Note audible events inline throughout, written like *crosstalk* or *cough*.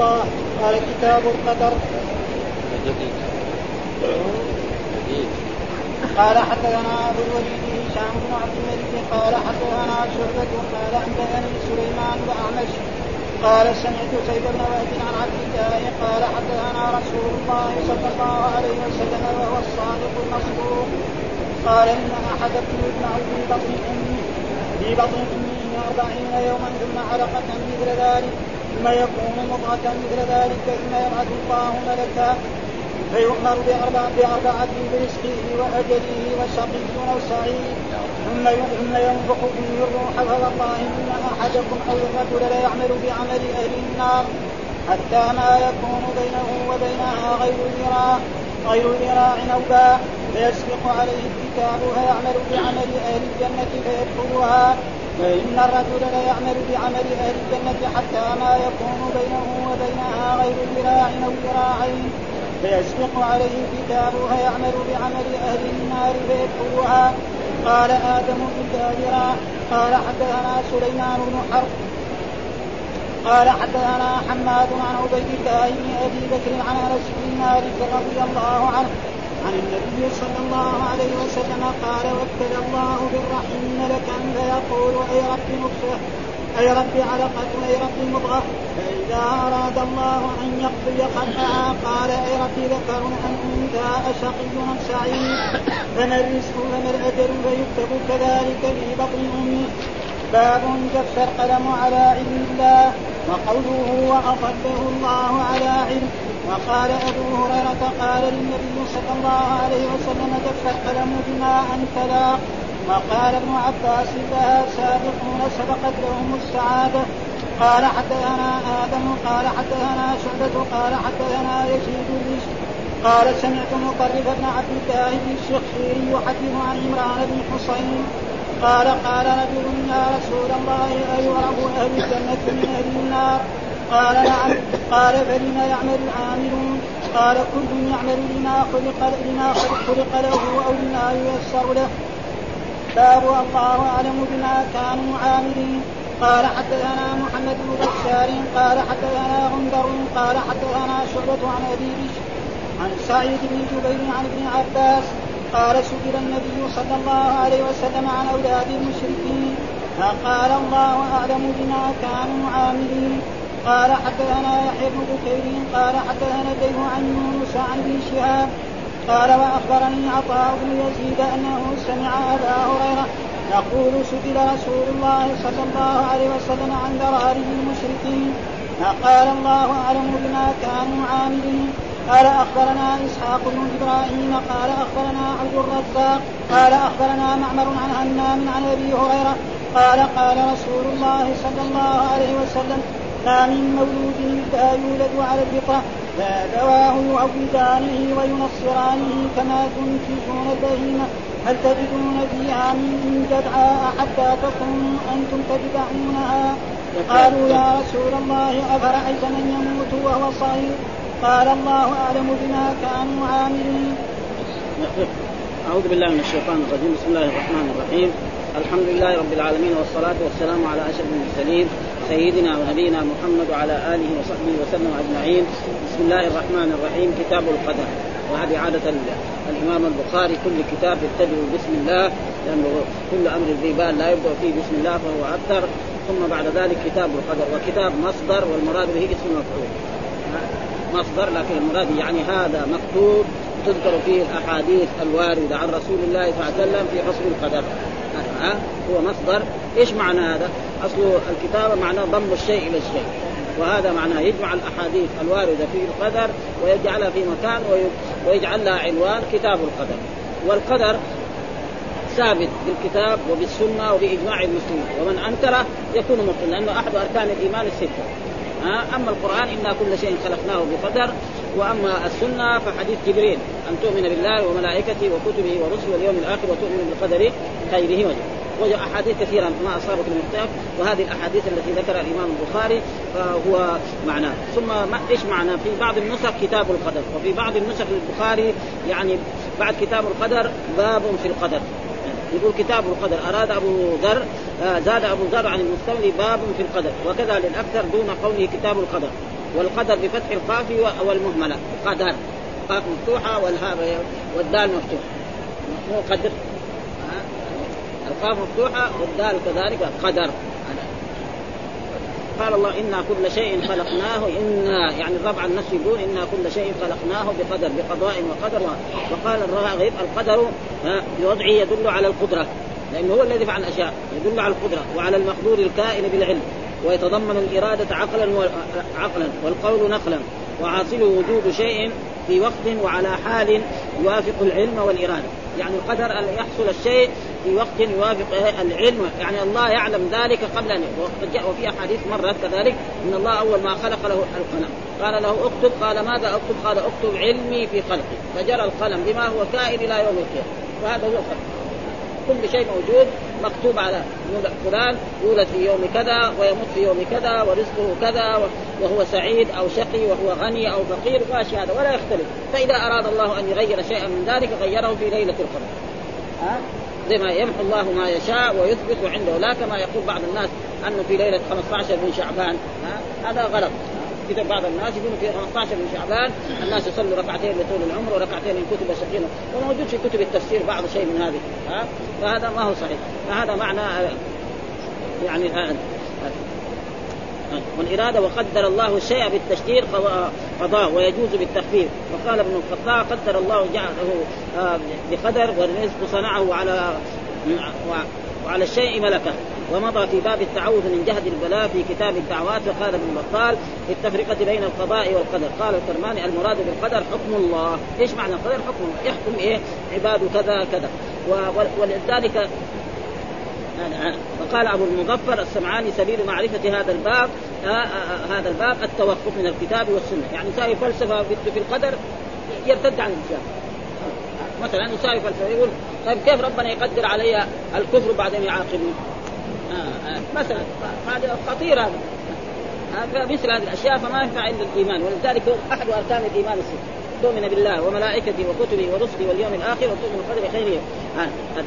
الله قال كتاب القدر. قال حدثنا أبو الوليد هشام بن عبد الملك قال حدثنا شعبة قال أنبأني سليمان واعمش قال سمعت سيد بن وهب عن عبد الله قال حدثنا رسول الله صلى الله عليه وسلم وهو الصادق المصدوق. قال إن احدكم يجمع في بطن امه في بطن امه أربعين يوما ثم علقة مثل ذلك. ثم يكون مضغة مثل ذلك ثم يبعث الله ملكا فيؤمر بأربعة بأربعة برزقه وأجله وشقي أو سعيد ثم ثم ينفخ فيه الروح فوالله إن أحدكم أو الرجل ليعمل بعمل أهل النار حتى ما يكون بينه وبينها غير ذراع غير ذراع أو باع فيسبق عليه الكتاب فيعمل بعمل أهل الجنة فيدخلها. فإن الرجل ليعمل بعمل أهل الجنة حتى ما يكون بينه وبينها غير ذراع أو ذراعين. فيسبق عليه الكتاب فيعمل بعمل أهل النار فيدخلها قال آدم إلا ذراع قال حدثنا سليمان بن حرب. قال حدثنا حماد عن عبيد الله بن أبي بكر عن أنس بن مالك رضي الله عنه. عن النبي صلى الله عليه وسلم قال وكل الله بالرحم ملكا فيقول أي رب نطفه أي رب علقة أي رب مضغة؟ فإذا أراد الله أن يقضي خلقها قال أي رب ذكر أم أنثى أشقي أم سعيد؟ فما الرزق فما الأجل؟ فيكتب كذلك في بطن أمه. باب جف القلم على علم الله وقوله وأضله الله على علم. وقال أبو هريرة قال للنبي صلى الله عليه وسلم جف القلم بما انت لا وقال ابن عباس لها سابقون سبقت لهم السعادة. قال حدثنا آدم قال حدثنا شعبة قال حدثنا يزيد قال سمعت مقرب بن عبد الله بن الشخيري يحدث عن عمران بن حصين. قال قال رجل يا رسول الله أيعرف أهل الجنة من أهل النار؟ قال نعم. قال فلم يعمل العاملون قال كل يعمل لما خلق لما خلق له أو لما ييسر له. باب الله أعلم بما كانوا عاملين. قال حدثنا محمد بن بشار قال حدثنا غندر قال حدثنا شعبة عن بشر عن سعيد بن جبير عن ابن عباس. قال سئل النبي صلى الله عليه وسلم عن أولاد المشركين فقال الله أعلم بما كانوا عاملين. قال حدثنا يحيى بن بكير قال حدثنا الليث عن يونس عن ابن شهاب قال وأخبرني عطاء بن يزيد أنه سمع أبا هريرة يقول سئل رسول الله صلى الله عليه وسلم عن ذراري المشركين فقال الله أعلم بما كانوا عاملين. قال أخبرنا إسحاق بن إبراهيم قال أخبرنا عبد الرزاق قال أخبرنا معمر عن همام عن أبي هريرة قال قال رسول الله صلى الله عليه وسلم ما من مولود الا يولد على الفطره فابواه يعودانه وينصرانه كما تنتجون البهيمه هل تجدون فيها من جدعاء حتى تكونوا أنتم تجدعونها قالوا يا رسول الله افرايت من يموت وهو صغير قال الله اعلم بما كانوا عاملين. أعوذ بالله من الشيطان الرجيم بسم الله الرحمن الرحيم الحمد لله رب العالمين والصلاة والسلام على أشرف المرسلين سيدنا ونبينا محمد وعلى آله وصحبه وسلم أجمعين. بسم الله الرحمن الرحيم. كتاب القدر. وهذه عادة الإمام البخاري. كل كتاب يبتدئ بسم الله. لأنه كل أمر ذي بال لا يبدأ فيه بسم الله فهو أكثر. ثم بعد ذلك كتاب القدر. وكتاب مصدر. والمراد به اسم مفعول. مصدر لكن المراد يعني هذا مكتوب تذكر فيه الأحاديث الواردة عن رسول الله صلى الله عليه وسلم في فصل القدر. هو مصدر. إيش معنى هذا؟ اصل الكتابة معناه ضم الشيء إلى الشيء. وهذا معناه يجمع الأحاديث الواردة في القدر ويجعلها في مكان ويجعل لها عنوان كتاب القدر. والقدر ثابت بالكتاب وبالسنة وبإجماع المسلمين. ومن أنكره يكون مبطلا لأنه أحد أركان الإيمان الستة. أما القرآن إنا كل شيء خلقناه بقدر وأما السنة فحديث جبريل أن تؤمن بالله وملائكته وكتبه ورسله واليوم الآخر وتؤمن بالقدر خيره وجهه. وجاء أحاديث كثيرة ما أصابك من مختلف وهذه الأحاديث التي ذكرها الإمام البخاري فهو معناه. ثم ما إيش معنى؟ في بعض النسخ كتاب القدر وفي بعض النسخ البخاري يعني بعد كتاب القدر باب في القدر. يقول كتاب القدر أراد أبو ذر آه، زاد أبو ذر عن المستملي باب في القدر وكذا للاكثر دون قوله كتاب القدر والقدر بفتح القاف والمهملة قدر القاف مفتوحة والهاء والدال مفتوحه مو قدر. القاف مفتوحه والدال كذلك قدر. قال الله إنا كل شيء خلقناه إنا يعني الربع النفس يقول إنا كل شيء خلقناه بقدر بقضاء وقدر. وقال الراغب القدر بوضعه يدل على القدرة لأنه هو الذي فعل الأشياء يدل على القدرة وعلى المقدور الكائن بالعلم ويتضمن الإرادة عقلا عقلا والقول نقلا. وحاصله وجود شيء في وقت وعلى حال يوافق العلم والإرادة. يعني القدر أن يحصل الشيء في وقت يوافق العلم. يعني الله يعلم ذلك قبل أن وفي أحاديث مرت كذلك إن الله أول ما خلق له القلم. قال له اكتب. قال ماذا اكتب؟ قال اكتب علمي في خلقي. فجرى القلم بما هو كائن إلى يوم القيامة. وهذا هو الخلق. كل شيء موجود. مكتوب على فلان يولد في يوم كذا ويموت في يوم كذا ورزقه كذا وهو سعيد أو شقي وهو غني أو فقير ماشي هذا ولا يختلف. فإذا أراد الله أن يغير شيئا من ذلك غيره في ليلة القدر. ها؟ زي ما يمحو الله ما يشاء ويثبت عنده. لا كما يقول بعض الناس أنه في ليلة 15 من شعبان. هذا غلط. كتب بعض الناس يقولوا في 15 من شعبان الناس يصلوا ركعتين لطول العمر وركعتين للكتب السكينه وموجود في كتب التفسير بعض شيء من هذه. ها؟ فهذا ما هو صحيح. فهذا معنى يعني والإرادة وقدر الله الشيء بالتشديد قضاء ويجوز بالتخفيف. وقال ابن القطاع قدر الله جعله بقدر والرزق صنعه على وعلى الشيء ملكه. ومضى في باب التعوذ من جهد البلاء في كتاب الدعوات وقال ابن بطال في التفرقة بين القضاء والقدر. قال الكرماني المراد بالقدر حكم الله. إيش معنى القدر؟ حكم يحكم إيه؟ عباده كذا كذا. ولذلك وقال أبو المظفر السمعاني سبيل معرفة هذا الباب آه آه آه هذا الباب التوقف من الكتاب والسنة. يعني يساوي فلسفة في القدر يرتد عن الاسلام مثلا يساوي فلسفة يقول طيب كيف ربنا يقدر علي الكفر بعدين يعاقبني؟ آه آه مثلا هذا خطير هذا مثل هذه الأشياء فما ينفع إلا الإيمان ولذلك أحد أركان الإيمان الست تؤمن بالله وملائكته وكتبه ورسله واليوم الآخر وتؤمن بالقدر خيره آه.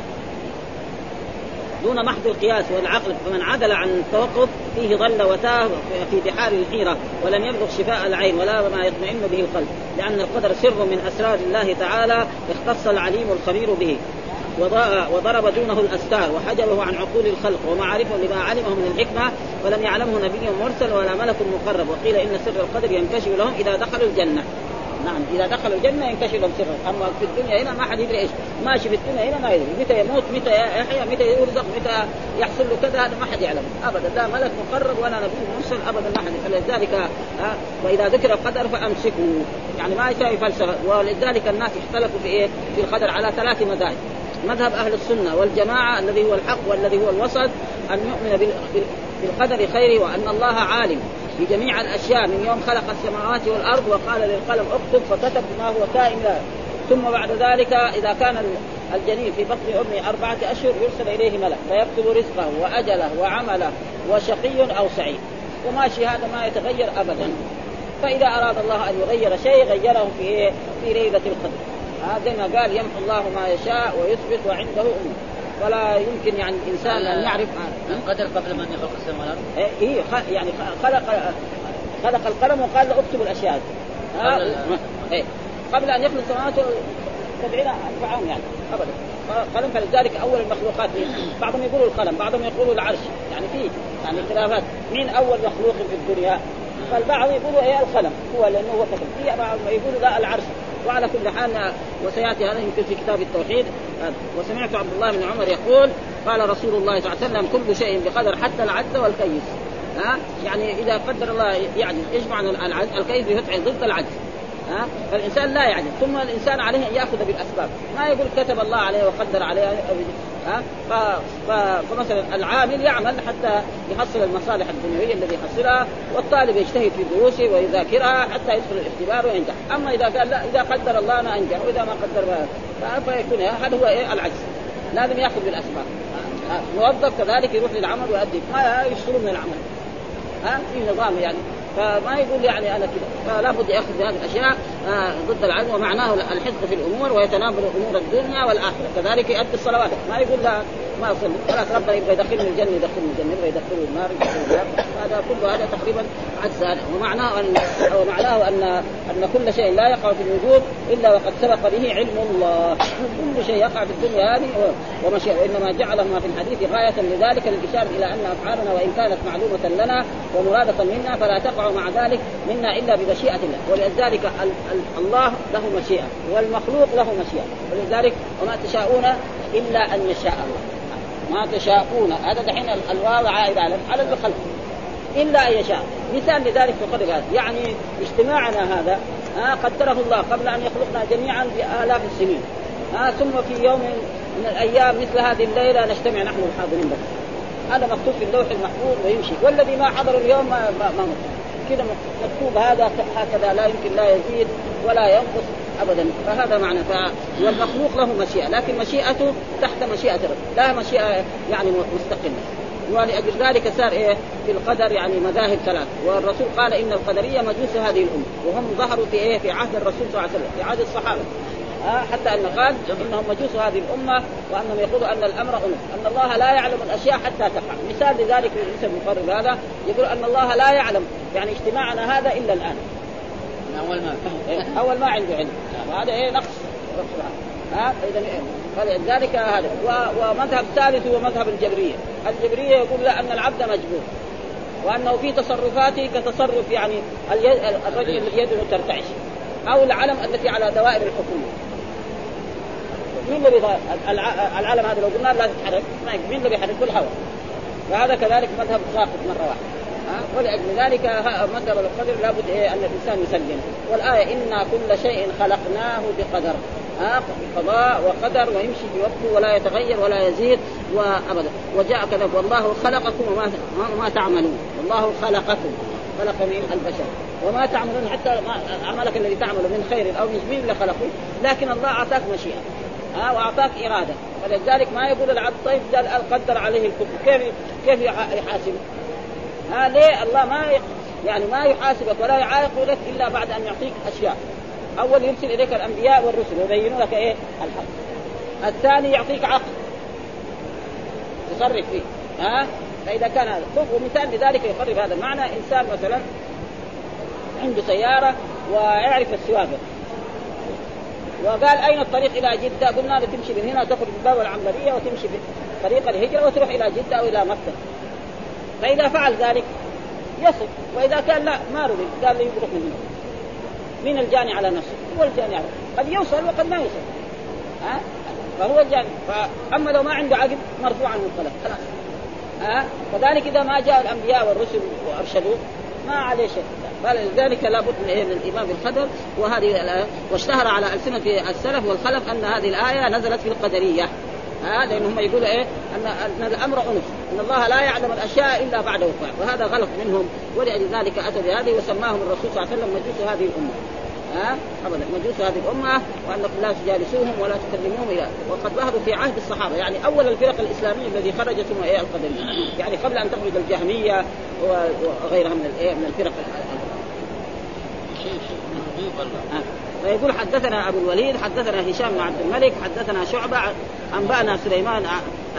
دون محض القياس والعقل فمن عدل عن التوقف فيه ضل وتاه في بحار الحيرة ولم يبلغ شفاء العين ولا ما يطمئن به القلب لأن القدر سر من أسرار الله تعالى اختص العليم الخبير به. وضرب دونه الأستار وحجبه عن عقول الخلق ومعرفه لما علمه من الحكمة ولم يعلمه نبي مرسل ولا ملك مقرب. وقيل إن سر القدر ينكشف لهم إذا دخلوا الجنة. نعم إذا دخلوا الجنة ينكشف لهم سرا أما في الدنيا هنا ما حد يدري إيش. ماشي في الدنيا هنا ما يدري. متى يموت متى يحيا متى يرزق متى يحصل له كذا هذا ما حد يعلم. ابدا لا ملك مقرب ولا نبي مرسل ابدا ما حد. فلذلك وإذا ذكر القدر فأمسكوا. يعني ما يساوي فلسفة. ولذلك الناس اختلفوا في إيه؟ في القدر على ثلاث مذاهب. مذهب أهل السنة والجماعة الذي هو الحق والذي هو الوسط أن نؤمن بالقدر خيره وأن الله عالم. بجميع الأشياء. من يوم خلق السماوات والأرض وقال للقلم اكتب فكتب ما هو كائن لا ثم بعد ذلك إذا كان الجنين في بطن أمه أربعة أشهر يرسل إليه ملك فيكتب رزقه وأجله وعمله وشقي أو سعيد. وماشي هذا ما يتغير ابدا. فإذا أراد الله أن يغير شيء غيره في في ليلة القدر. هذا ما قال يمحو الله ما يشاء ويثبت وعنده امه ولا يمكن يعني الإنسان أن يعرف القدر قبل ما يخلق السماء والأرض؟ إيه يعني خلق خلق القلم وقال له اكتب الأشياء. قبل إيه. قبل أن يخلق السماوات سبعين ألف عام يعني ابدا. قلم فلذلك أول المخلوقات بعضهم يقولوا القلم بعضهم يقولوا العرش. يعني في يعني خلافات. مين أول مخلوق في الدنيا؟ فالبعض يقولوا إيه القلم هو لأنه هو كتب في بعض يقولوا لا العرش. وعلى كل حال وسيأتي هذا يمكن في كتاب التوحيد. وسمعت عبد الله بن عمر يقول قال رسول الله صلى الله عليه وسلم كل شيء بقدر حتى العجز والكيس. ها يعني إذا قدر الله يعجز إيش معنى العجز؟ الكيس بفتح ضد العجز ها فالإنسان لا يعجز ثم الإنسان عليه أن يأخذ بالأسباب. ما يقول كتب الله عليه وقدر عليه ها. فمثلا العامل يعمل حتى يحصل المصالح الدنيوية الذي يحصلها والطالب يجتهد في دروسه ويذاكرها حتى يدخل الاختبار وينجح. أما إذا قال لا إذا قدر الله أنا أنجح وإذا ما قدر فيكون هذا هو إيه؟ العجز. لازم يأخذ بالأسباب. موظف كذلك يروح للعمل ويؤدي. ما يشتروا من العمل. ها؟ في نظام يعني. فما يقول يعني أنا كذا. فلا بد ياخذ بهذه الأشياء آه ضد العدل ومعناه الحفظ في الأمور ويتناول أمور الدنيا والآخرة. كذلك يؤدي الصلوات. ما يقول لا. ما يصلي خلاص ربنا يبغى يدخلني الجنة يدخلني الجنة يبغى يدخلني النار يدخلني النار. هذا كل هذا تقريبا عجز هذا. ومعناه ان ومعناه ان أن كل شيء لا يقع في الوجود إلا وقد سبق به علم الله. كل شيء يقع في الدنيا هذه. ومشيئة وإنما جعله ما في الحديث غاية لذلك الإشارة إلى أن أفعالنا وإن كانت معلومة لنا ومرادة منا فلا تقع مع ذلك منا إلا بمشيئة الله. ولذلك الله له مشيئة والمخلوق له مشيئة. ولذلك وما تشاءون إلا أن يشاء الله. ما تشاءون. هذا دحين الواو عائد على على الخلق إلا أن يشاء. مثال لذلك في قدر هذا. يعني اجتماعنا هذا ها قدره الله قبل أن يخلقنا جميعا بآلاف السنين. ها ثم في يوم من الأيام مثل هذه الليلة نجتمع نحن الحاضرين بس هذا مكتوب في اللوح المحفوظ ويمشي. والذي ما حضر اليوم ما, ما, ما كذا مكتوب هذا هكذا لا يمكن لا يزيد ولا ينقص. ابدا. فهذا معنى ف... والمخلوق له مشيئة لكن مشيئته تحت مشيئة رب لا مشيئة يعني مستقلة. ولأجل ذلك صار إيه؟ في القدر يعني مذاهب ثلاث. والرسول قال إن القدرية مجوس هذه الأمة. وهم ظهروا في إيه؟ في عهد الرسول صلى الله عليه وسلم في عهد الصحابة. آه حتى أن قال إنهم مجوس هذه الأمة وأنهم يقولوا أن الأمر انف أن الله لا يعلم الأشياء حتى تقع مثال لذلك الاسم المقرب هذا يقول أن الله لا يعلم يعني اجتماعنا هذا إلا الآن. أول ما إيه، أول ما عنده علم. وهذا إيه نقص. ها؟ إيه؟ فلذلك هذا. ومذهب ثالث هو مذهب الجبرية. الجبرية يقول لا أن العبد مجبور. وأنه في تصرفاته كتصرف يعني الرجل الذي يده ترتعش. أو العلم التي على دوائر الحكومة مين اللي العلم هذا لو قلنا لا تتحرك مين اللي بيحرك؟ الهواء فهذا كذلك مذهب ساقط مرة واحدة. ولأجل ذلك مذهب القدر لابد إيه أن الإنسان يسلم. والآية إنا كل شيء خلقناه بقدر. ها؟ بقضاء وقدر ويمشي بوقته ولا يتغير ولا يزيد وأبدا. وجاء كذا والله خلقكم وما ما تعملون. والله خلقكم. خلق من البشر. وما تعملون حتى عملك الذي تعمله من خير أو من مين اللي خلقه لكن الله أعطاك مشيئة. ها؟ وأعطاك إرادة. فلذلك ما يقول العبد طيب قدر عليه الكفر. كيف كيف يحاسب؟ ها ليه الله ما يعني ما يحاسبك ولا يعاقبك إلا بعد أن يعطيك أشياء. أول يرسل إليك الأنبياء والرسل ويبينون لك إيه؟ الحق. الثاني يعطيك عقل. تصرف فيه. ها؟ فإذا كان هذا ومثال لذلك يقرب هذا المعنى إنسان مثلا عنده سيارة ويعرف السواقه وقال أين الطريق إلى جدة؟ قلنا له تمشي من هنا تخرج من باب العنبرية وتمشي طريق الهجرة وتروح إلى جدة أو إلى مكة. فإذا فعل ذلك يصل وإذا كان لا ما رضي قال لي يروح من هنا. مين الجاني على نفسه؟ هو الجاني على قد يوصل وقد ما يوصل. ها؟ فهو الجاني فأما لو ما عنده عقل مرفوع عنه القلم خلاص. ها؟ كذلك إذا ما جاء الأنبياء والرسل وأرشدوه ما عليه شيء فلذلك من إيه من الايمان بالقدر وهذه واشتهر على ألسنة السلف والخلف أن هذه الآية نزلت في القدرية هذا ان هم يقولوا إيه؟ ان أن الأمر انف أن الله لا يعلم الأشياء إلا بعد وقوع وهذا غلط منهم ولذلك أتوا بهذه وسماهم الرسول صلى الله عليه وسلم مجوس هذه الأمة. ها؟ ابدا مجوس هذه الأمة وأنكم لا تجالسوهم ولا تكلموهم إلى وقد ظهروا في عهد الصحابة يعني أول الفرق الإسلامية الذي خرجت هم إيه؟ القدريه يعني قبل أن تخرج الجهمية وغيرها من الايه من الفرق فيقول حدثنا أبو الوليد حدثنا هشام بن عبد الملك حدثنا شعبة أنبأنا سليمان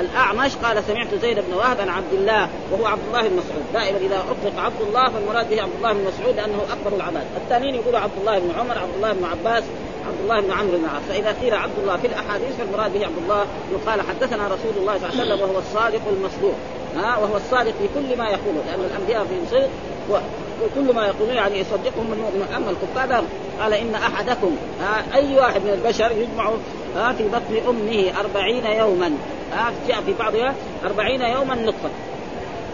الأعمش قال سمعت زيد بن وهب عن عبد الله وهو عبد الله بن مسعود. دائما إذا أطلق عبد الله فالمراد به عبد الله بن مسعود لأنه أكبر العباد. الثانيين يقولوا عبد الله بن عمر عبد الله بن عباس عبد الله بن عمرو بن العاص. فإذا قيل عبد الله في الأحاديث فالمراد به عبد الله يقال حدثنا رسول الله صلى الله عليه وسلم وهو الصادق المصدوق. ها وهو الصادق في كل ما يقوله لأن الأنبياء فيهم صدق وكل ما يقولون يعني يصدقهم المؤمنون أما الكفار قال إن أحدكم أي واحد من البشر يجمع في بطن أمه أربعين يوما جاء في بعضها أربعين يوما نطفة.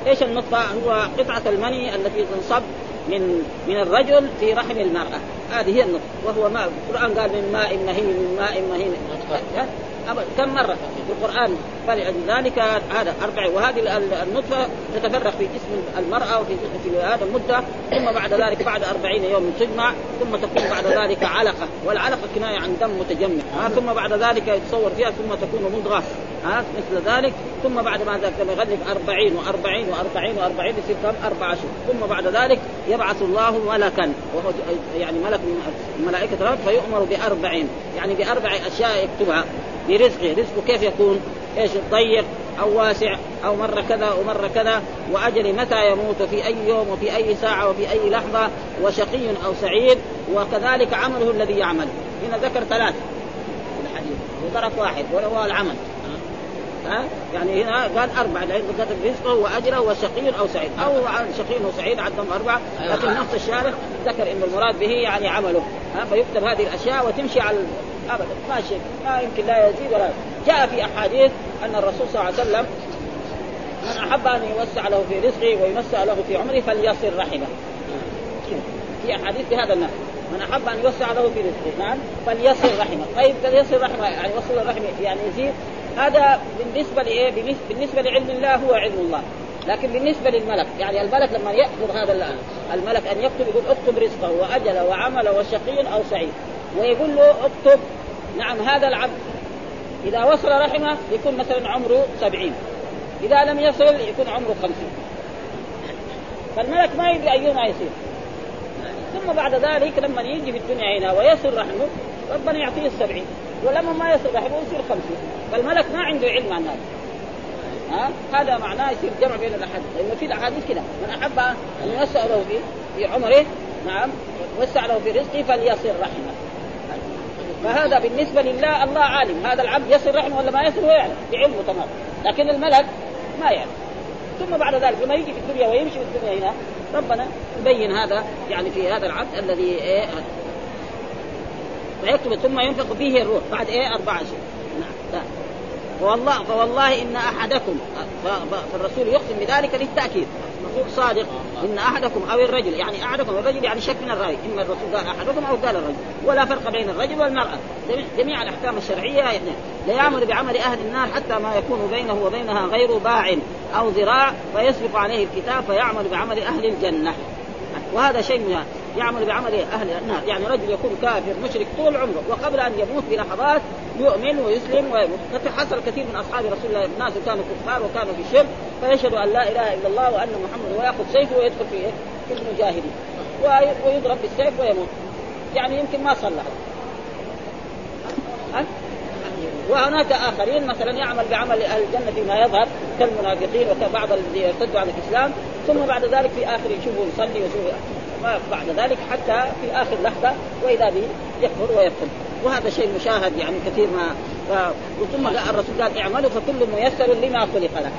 إيش النطفة؟ هو قطعة المني التي تنصب من من الرجل في رحم المرأة. هذه هي النطفة وهو ماء القرآن قال من ماء مهين من ماء مهين. أبدا كم مرة في القرآن فلذلك هذا أربع وهذه النطفة تتفرق في جسم المرأة وفي في هذا المدة ثم بعد ذلك بعد أربعين يوم تجمع ثم تكون بعد ذلك علقة والعلقة كناية عن دم متجمع ها ثم بعد ذلك يتصور فيها ثم تكون مضغة ها مثل ذلك ثم بعد ما ذلك يغلب أربعين وأربعين وأربعين وأربعين يصير كم؟ أربع أشهر ثم بعد ذلك يبعث الله ملكا وهو يعني ملك من الملائكة فيؤمر بأربعين يعني بأربع أشياء يكتبها. برزقه رزقه كيف يكون؟ إيش؟ الضيق أو واسع أو مر كذا ومر كذا. وأجل متى يموت؟ في أي يوم؟ وفي أي ساعة؟ وفي أي لحظة؟ وشقي أو سعيد؟ وكذلك عمله الذي يعمل. هنا ذكر ثلاث الحديث وطرف واحد. وهو العمل. ها؟ يعني هنا قال أربعة لأن كتب رزقه وأجره وشقي أو سعيد. أو شقي وسعيد عندهم أربعة لكن نفس الشارح ذكر أن المراد به يعني عمله. ها؟ فيكتب هذه الأشياء وتمشي على أبدا. ما شيء ما يمكن لا يزيد ولا جاء في أحاديث أن الرسول صلى الله عليه وسلم من أحب أن يوسع له في رزقه ويوسع له في عمره فليصل رحمه. في أحاديث بهذا النحو. من أحب أن يوسع له في رزقه نعم فليصل رحمه. طيب فليصل رحمه يعني يوصل الرحمه يعني يزيد هذا بالنسبة لإيه؟ بالنسبة لعلم الله هو علم الله. لكن بالنسبة للملك يعني الملك لما يأخذ هذا الملك أن يكتب يقول اكتب رزقه واجله وعمله وشقي أو سعيد. ويقول له اكتب. نعم هذا العبد إذا وصل رحمه يكون مثلا عمره سبعين. إذا لم يصل يكون عمره خمسين. فالملك ما يدري ايهما يصير. ثم بعد ذلك لما يجي في الدنيا هنا ويصل رحمه ربنا يعطيه السبعين ولما ما رحمه يصير خمسين. فالملك ما عنده علم عن هذا. ها؟ هذا معناه يصير جمع بين الأحاديث. لأنه في الأحاديث كده. من أحب أن يوسع له في عمره نعم وسع في رزقه فليصل رحمه. فهذا بالنسبة لله الله عالم. هذا العبد يصل رحمه ولا ما يصل؟ هو يعلم. بعلمه تمام لكن الملك ما يعلم. ثم بعد ذلك لما يجي في الدنيا ويمشي في الدنيا هنا ربنا يبين هذا يعني في هذا العبد الذي إيه فيكتب ثم ينفق فيه الروح. بعد إيه؟ أربعة أشهر نعم فوالله فوالله إن أحدكم فالرسول يقسم بذلك للتأكيد. الرسول صادق إن أحدكم أو الرجل يعني أحدكم الرجل يعني شك من الرأي. إما الرسول قال أحدكم أو قال الرجل. ولا فرق بين الرجل والمرأة. جميع الأحكام الشرعية يعني لا يعمل بعمل أهل النار حتى ما يكون بينه وبينها غير باع أو ذراع فيسبق عليه الكتاب فيعمل بعمل أهل الجنة. وهذا شيء من يعمل بعمل أهل النار. يعني رجل يكون كافر مشرك طول عمره وقبل أن يموت بلحظات يؤمن ويسلم ويموت. حصل كثير من أصحاب رسول الله. الناس كانوا كفار وكانوا في الشرك فيشهد أن لا إله إلا الله وأن محمد وياخذ سيفه ويدخل في في المجاهدين. ويضرب بالسيف ويموت. يعني يمكن ما صلى. وهناك آخرين مثلا يعمل بعمل أهل الجنة فيما يظهر كالمنافقين وكبعض الذين يرتدوا عن الإسلام ثم بعد ذلك في آخر يشوفوا يصلي ويشوفوا بعد ذلك حتى في آخر لحظة وإذا به يكفر ويكفر وهذا شيء مشاهد يعني كثير ما ف... ثم الرسول قال اعملوا فكل ميسر لما خلق له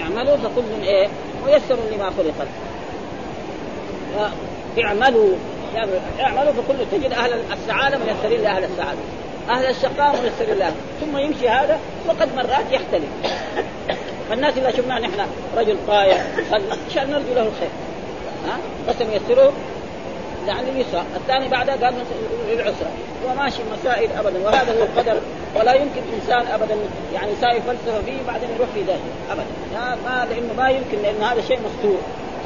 اعملوا فكل إيه؟ ميسر لما خلق له اعملوا. يعني اعملوا فكل تجد أهل السعادة ميسرين لأهل السعادة. أهل الشقاء ميسرين له ثم يمشي هذا وقد مرات يختلف. فالناس إذا شفناه نحن رجل طايع عشان نرجو له الخير. ها؟ بس ييسره يعني اليسرى الثاني بعدها قال للعسرى وماشي مسائل ابدا وهذا هو القدر. ولا يمكن إنسان ابدا يعني يساوي فلسفة فيه بعدين يروح في ذلك ابدا. ما لأنه ما يمكن لأن هذا شيء مستور.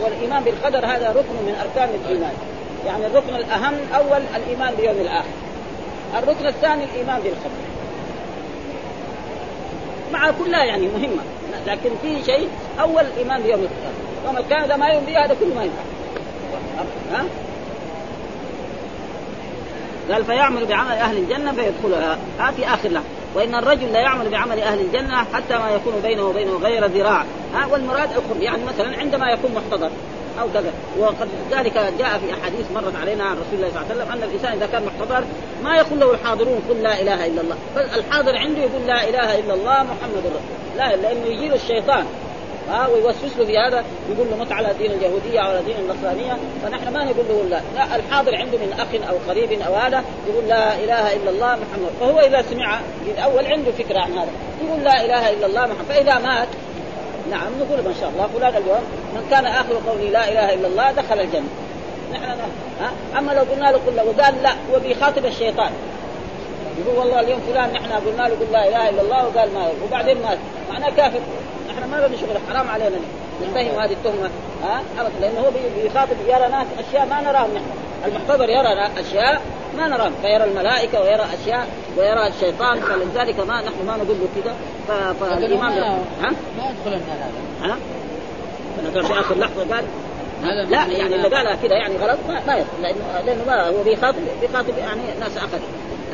والإيمان بالقدر هذا ركن من أركان الإيمان. يعني الركن الأهم أول الإيمان بيوم الآخر. الركن الثاني الإيمان بالقدر. مع كلها يعني مهمة لكن في شيء أول الإيمان بيوم القيامة. يوم القيامه اذا ما به هذا كله ما ينفع ها؟ قال فيعمل بعمل أهل الجنة فيدخلها. ها في آخر لحظة. وإن الرجل لا يعمل بعمل أهل الجنة حتى ما يكون بينه وبينه غير ذراع. ها؟ والمراد القرب يعني مثلا عندما يكون محتضر أو كذا. وقد ذلك جاء في أحاديث مرت علينا عن رسول الله صلى الله عليه وسلم أن الإنسان إذا كان محتضر ما يقول له الحاضرون قل لا إله إلا الله. بل الحاضر عنده يقول لا إله إلا الله محمد رسول لا لأنه يجي له الشيطان. ها ويوسوس له في هذا يقول له مت على دين اليهودية أو على دين النصرانية فنحن ما نقول له لا. لا الحاضر عنده من أخ أو قريب أو هذا يقول لا إله إلا الله محمد. فهو إذا سمع الأول عنده فكرة عن هذا. يقول لا إله إلا الله محمد. فإذا مات نعم نقول ما شاء الله فلان اليوم من كان آخر قوله لا إله إلا الله دخل الجنة. نحن ها؟ أما لو قلنا له قل وقال لا هو بيخاطب الشيطان. يقول والله اليوم فلان نحن قلنا له قل لا إله إلا الله وقال ما وبعدين مات. معناه كافر. نحن ما نبي شغل حرام علينا. نتهم هذه التهمة. ها؟ ابدا لأنه هو بيخاطب يرى ناس أشياء ما نراهم نحن. المحتضر يرى أشياء ما نراهم. فيرى الملائكة ويرى أشياء ويرى الشيطان فلذلك ما نحن ما نقول له كذا فالإمام ها؟ ما يدخل هذا. ها؟ في آخر لحظة قال لا يعني اللي قالها كذا يعني غلط ما, ما يدخل. لأنه لأنه ما هو بيخاطب بيخاطب يعني ناس اخر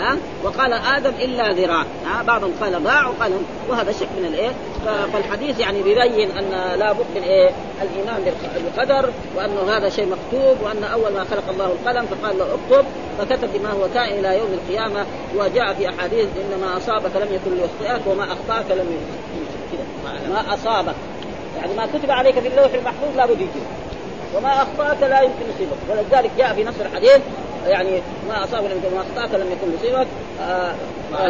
ها؟ وقال آدم إلا ذراع ها؟ بعضهم قال باع وقال وهذا شك من الإيه؟ فالحديث يعني بيبين أن لا بد من إيه؟ الإيمان بالقدر وانه هذا شيء مكتوب وأن أول ما خلق الله القلم فقال له اكتب فكتب بما هو كائن إلى يوم القيامة وجاء في أحاديث ان ما أصابك لم يكن ليخطئك وما أخطأك لم يكن. ما أصابك. يعني ما كتب عليك في اللوح المحفوظ لابد يجي وما أخطأك لا يمكن يصيبك. ولذلك جاء في نص الحديث يعني ما أصاب لم يكن ما أخطأك لم يكن يصيبك آه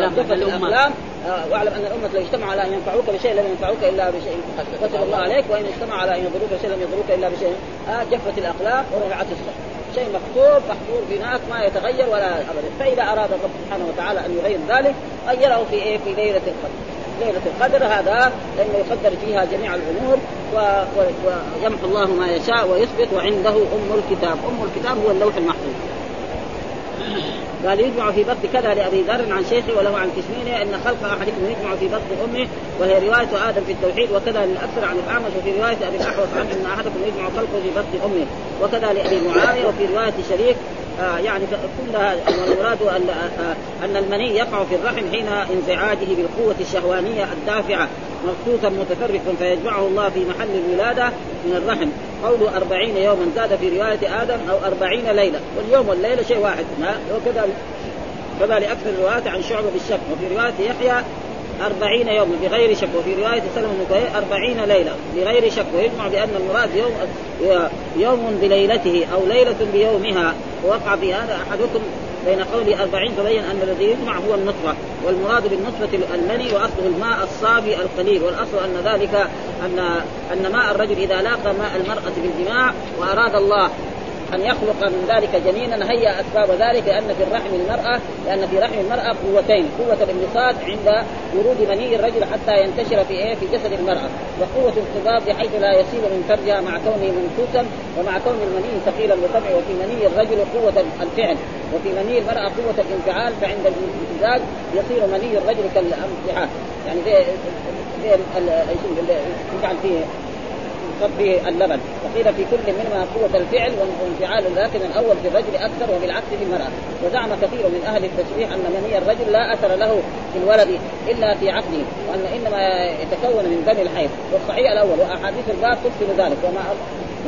جفت الاقلام آه واعلم أن الأمة لو اجتمعوا على أن ينفعوك بشيء لم ينفعوك إلا بشيء. كتب الله عليك. وإن اجتمعوا على أن يضروك بشيء لم يضروك إلا بشيء. آه جفت الاقلام ورفعت الصحف شيء مكتوب محفور هناك ما يتغير ولا ابدا. فإذا أراد الرب سبحانه وتعالى أن يغير ذلك غيره في إيه؟ في ليلة القدر. ليلة القدر هذا لأنه يقدر فيها جميع الأمور و... و... ويمحو الله ما يشاء ويثبت وعنده أم الكتاب. أم الكتاب هو اللوح المحفوظ. قال يجمع في بطن كذا لأبي ذر عن شيخه وله عن كسمينه أن خلق أحدكم يجمع في بطن أمه وهي رواية آدم في التوحيد وكذا للأكثر عن الأعمش وفي رواية أبي الأحوص عنه أن أحدكم يجمع خلقه في بطن أمه وكذا لأبي معاوية وفي رواية شريك آه يعني كلها والمراد أن آه أن المني يقع في الرحم حين انزعاجه بالقوة الشهوانية الدافعة مبسوطا متفرقا فيجمعه الله في محل الولادة من الرحم. قوله أربعين يوما زاد في رواية آدم أو أربعين ليلة. واليوم والليلة شيء واحد وكذلك كذا لأكثر الروايات عن شعبة بالشك. وفي رواية يحيى أربعين يوما بغير شك وفي رواية سلمة بن أربعين ليلة بغير شك ويجمع بأن المراد يوم يوم بليلته أو ليلة بيومها. ووقع في هذا أحدكم بين قول أربعين تبين أن الذي يجمع هو النطفة والمراد بالنطفة المني وأصله الماء الصافي القليل. والأصل أن ذلك أن أن ماء الرجل إذا لاقى ماء المرأة بالجماع وأراد الله أن يخلق من ذلك جنينا. هيا أسباب ذلك لأن في الرحم المرأة لأن في رحم المرأة قوتين قوة الانبساط عند ورود مني الرجل حتى ينتشر في إيه؟ في جسد المرأة وقوة الانقباض بحيث لا يصيب من فرجها مع كونه منفوسا ومع كون المني ثقيلا بطبعه وفي مني الرجل قوة الفعل وفي مني المرأة قوة الانفعال فعند الامتزاج يصير مني الرجل كالامتحان يعني زي زي يجعل فيه. فيه اللبن. وقيل في كل منهما قوة الفعل وانفعال لكن الأول في الرجل أكثر وبالعكس في المرأة. وزعم كثير من أهل التشريح أن مني الرجل لا أثر له في الولد إلا في عقله وأن إنما يتكون من دم الحيض. والصحيح الأول وأحاديث الباب تفصل ذلك. وما